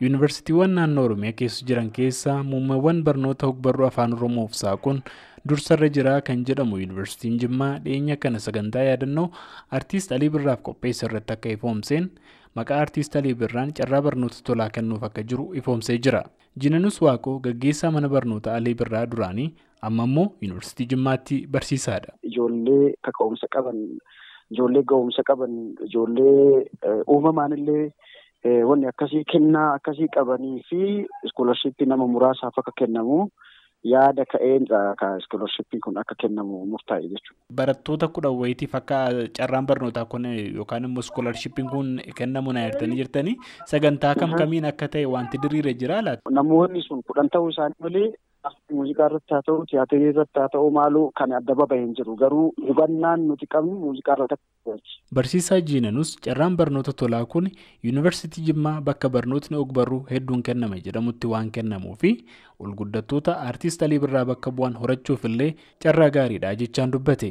Yuunivarsiitiiwwan naannoo Oromiyaa keessa jiran keessaa muummeewwan barnoota hogbarruu afaan Oromoof saaquun dursarra jira kan jedhamu Yuunivarsiitiin Jimmaa dhiyeenya kana sagantaa yaadannoo Artiist Alii Birraaf qopheesse irratti akka ifoomseen maqaa Artiist Alii Birraan carraa barnoota tolaa kennuuf akka jiru ifoomsee jira. Jinanus Waaqoo gaggeessaa mana barnoota Alii Birraa duraanii amma immoo Yuunivarsiitii Jimmaatti barsiisaadha. Ijoollee kaka'umsa qaban, ijoollee ga'umsa qaban, ijoollee uumamaan illee wanni akkasii kennaa akkasii qabanii fi iskoolarshipii nama muraasaaf akka kennamu yaada ka'een iskoolarshippiin kun akka kennamu murtaa'e jechuudha. Barattoota kudhan wayitiif akka carraan barnootaa kun yookaan immoo iskoolarshippiin kun kennamu na yaadanii jirtanii sagantaa kam kamiin akka ta'e wanti diriire jira laata? Namoonni sun kudhan ta'uu isaanii malee muuziqaa irratti haa ta'u tiyaatirii irratti haa ta'u maaluu kan adda baba'e hin jiru garuu hubannaan nuti qabnu muuziqaa irratti Barsiisaa Jiinanus carraan barnoota tolaa kun Yuunivarsiitii Jimmaa bakka barnootni ogbarruu hedduun kenname jedhamutti waan kennamuu fi olguddattoota Aartist Alii Birraa bakka bu'an horachuuf illee carraa gaariidha jechaan dubbate.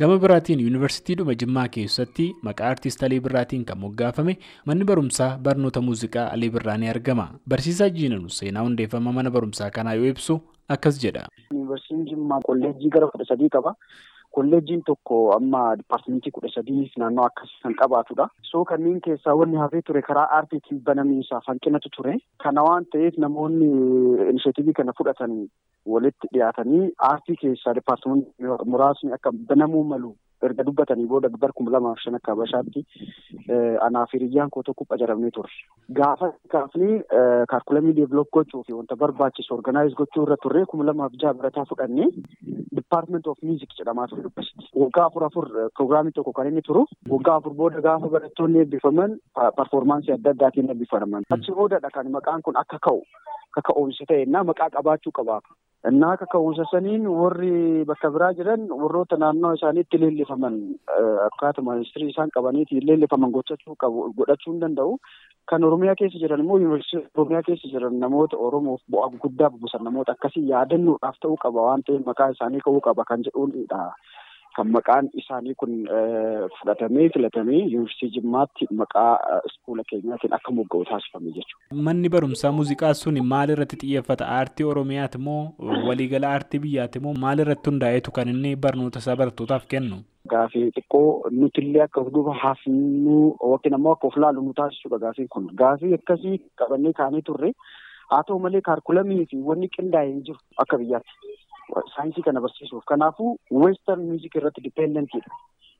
Gama biraatiin Yuunivarsiitiidhuma Jimmaa keessatti maqaa Aartist Alii Birraatiin kan moggaafame manni barumsaa barnoota muuziqaa Alii Birraa ni argama. Barsiisaa Jiinanus seenaa hundeeffama mana barumsaa kanaa yoo ibsu akkas jedha. Yuunivarsiitiin Jimmaa kolleejjii gara kudha sadii qaba. Kolleejjiin tokko amma dipaartimentii kudha sadii naannoo akkasii kan qabaatudha. So kanneen keessaa wanni hafee ture karaa aartiitiin banamiinsaaf hanqinatu ture. Kana waan ta'eef namoonni inishetiivii kana fudhatan walitti dhiyaatanii aartii keessaa dipaartimentii muraasni akka banamuu malu erga dubbatanii booda bar kuma lamaaf shan akka habashaatti anaaf hiriyyaan koo tokko qacaramnee turre. Gaafa kaafnee kaalkulamii deeviloop gochuu fi wanta barbaachisu organaayiz gochuu irra turre kuma lamaaf jaha barataa fudhannee dipaartiment of miuzik jedhamaa ture dubbisitti. Waggaa afur afur piroogiraamii tokko kan inni turu waggaa afur booda gaafa barattoonni eebbifaman parfoormaansii adda addaatiin eebbifaman. Achi boodadha kan maqaan kun akka ka'u kaka'umsa ta'e innaa maqaa qabaachuu qabaatu. Innaa kaka'umsa saniin warri bakka biraa jiran warroota naannoo isaaniitti leellifaman akkaatuma ministirii isaan qabaniitiin leellifaman godhachuu hin danda'u. Kan Oromiyaa keessa jiran immoo yuunivarsiitii Oromiyaa keessa jiran namoota Oromoof bu'aa guddaa buusan namoota akkasii yaadannoodhaaf ta'uu qaba waan ta'eef maqaa isaanii ka'uu qaba kan jedhuunidha. Kan maqaan isaanii kun fudhatamee filatamee yuunivarsiitii Jimmaatti maqaa iskuula keenyaatiin akka mogga'u taasifame jechuudha. Manni barumsaa muuziqaa sun maal irratti xiyyeeffata? Aartii Oromiyaati moo waliigala aartii biyyaati moo maal irratti hundaa'eetu kan inni barnoota isaa barattootaaf kennu? Gaafii xiqqoo nutillee akka duuba hafnuu yookiin ammoo akka of laalu nu taasisudha gaafiin kun. Gaafii akkasii qabannee kaanee turre haa ta'u malee kaalkulamii fi wanni qindaa'ee hin jiru akka biyyaatti. Saayinsii kana barsiisuuf. Kanaafuu weestarn miuzik irratti dipeendentiidha.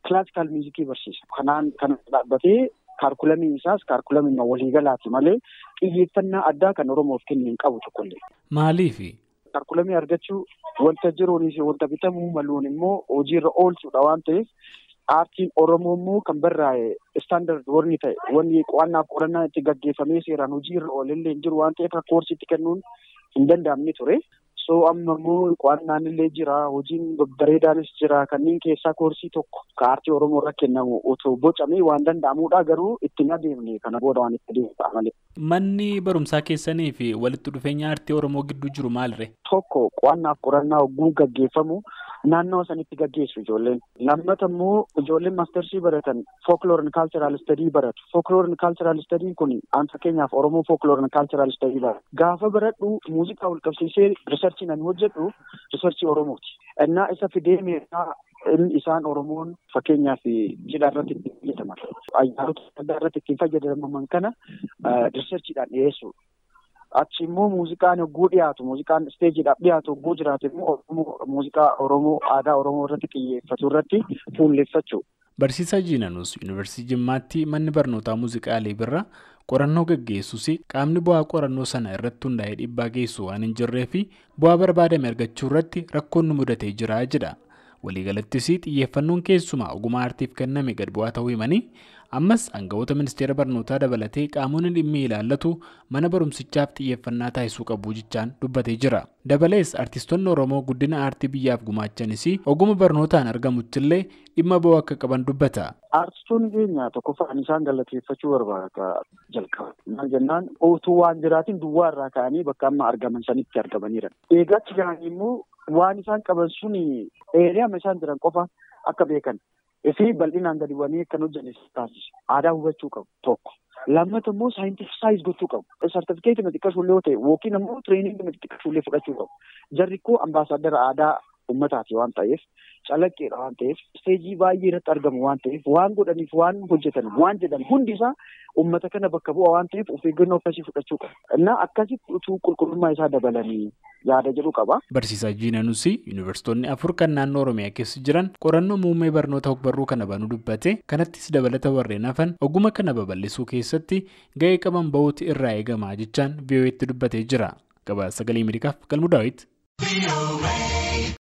Kilaasikaal miuzikii barsiisa. Kanaan kan dhaabbatee kaalkulamiin isaas kaalkulamiin waliigalaati malee xiyyeeffannaa addaa kan Oromoof kennu hin qabu tokkollee. Maaliifi? Kaalkulamii argachuu wanta jiruunis wanta bitamuu maluun immoo hojiirra oolchuudha waan ta'eef aartiin Oromoo immoo kan barraa'e istaandard warni ta'e wanni qo'annaaf qorannaa itti gaggeeffamee seeraan hojiirra oolillee hin jiru waan ta'eef akka koorsiitti kennuun hin danda'amne ture. So amma immoo qo'annaan illee jira hojiin bareedaanis jira kanneen keessaa koorsii tokko ka aartii Oromoo irra kennamu otoo bocamee waan danda'amudha garuu ittiin adeemne kana booda waan itti adeemsa malee. Manni barumsaa keessanii fi walitti dhufeenya aartii Oromoo gidduu jiru maalirre? Tokko qo'annaaf qorannaa hogguu gaggeeffamu naannoo sanitti gaggeessu ijoolleen. Lammata immoo ijoolleen maastersii baratan folklore and cultural study baratu. And cultural study kun aan fakkeenyaaf Oromoo folklore and cultural study baratu. Gaafa baradhu muuziqaa wal qabsiisee riisarchii nan hojjedhu riisarchii Oromooti. Innaa isa fidee meeshaa isaan Oromoon fakkeenyaaf cidha irratti ittiin fayyadaman. Ayyaanota adda irratti ittiin fayyadaman kana riisarchiidhaan dhiyeessu. Achi immoo muuziqaan hogguu dhiyaatu muuziqaan isteejiidhaaf dhiyaatu hogguu jiraatu immoo muuziqaa Oromoo aadaa Oromoo irratti xiyyeeffatu irratti fuulleffachuu. Barsiisaa Jiinanus Yuunivarsiitii Jimmaatti manni barnootaa muuziqaa Alii Birraa qorannoo gaggeessus qaamni bu'aa qorannoo sana irratti hundaa'ee dhiibbaa geessu waan hin jirree fi bu'aa barbaadame argachuu irratti rakkoon nu mudatee jira jedha. Waliigalattis xiyyeeffannoon keessumaa ogummaa aartiif kenname gad bu'aa ta'uu himanii ammas aangawoota ministeera barnootaa dabalatee qaamonni dhimmi ilaallatu mana barumsichaaf xiyyeeffannaa taasisuu qabu jechaan dubbatee jira. Dabalees artistoonni Oromoo guddina aartii biyyaaf gumaachanis ogummaa barnootaan argamuttillee dhimma ba'uu akka qaban dubbata. Artistoonni keenya tokkoffaan isaan galateeffachuu barbaada jalqaba. Maal jennaan utuu waan jiraatiin duwwaa irraa ka'anii bakka amma argaman sanitti argamaniira. Eegachi jiranii immoo waan isaan qaban suni eeriyama isaan jiran qofa akka beekan. Fi bal'inaan gadi bu'anii kan hojjetan taasisa. Aadaa hubachuu qabu tokko. Lammata immoo saayintifisaayiz gochuu qabu. Sartifikeetii xiqqasuullee yoo ta'e yookiin immoo tireeningii xiqqasuullee fudhachuu qabu. Jarri koo ambaasaadara aadaa uummataati waan ta'eef calaqqeedha waan ta'eef isteejii baay'ee irratti argamu waan ta'eef waan godhaniif waan hojjetan waan jedhan hundi isaa uummata kana bakka bu'a waan ta'eef of eeggannoo akkasii fudhachuu qaba. Innaa akkasitti utuu qulqullummaa isaa dabalanii yaada jedhu qaba. Barsiisaa Jiinanuus yuunivarsiitonni afur kan naannoo Oromiyaa keessa jiran qorannoo muummee barnoota ogbarruu kana banuu dubbate kanattis dabalata warreen hafan oguma kana babal'isuu keessatti ga'ee qaban bahuuti irraa eegamaa jechaan VOA'tti dubbatee jira. Gabaasa sagalee Ameerikaaf galmu daawwiti.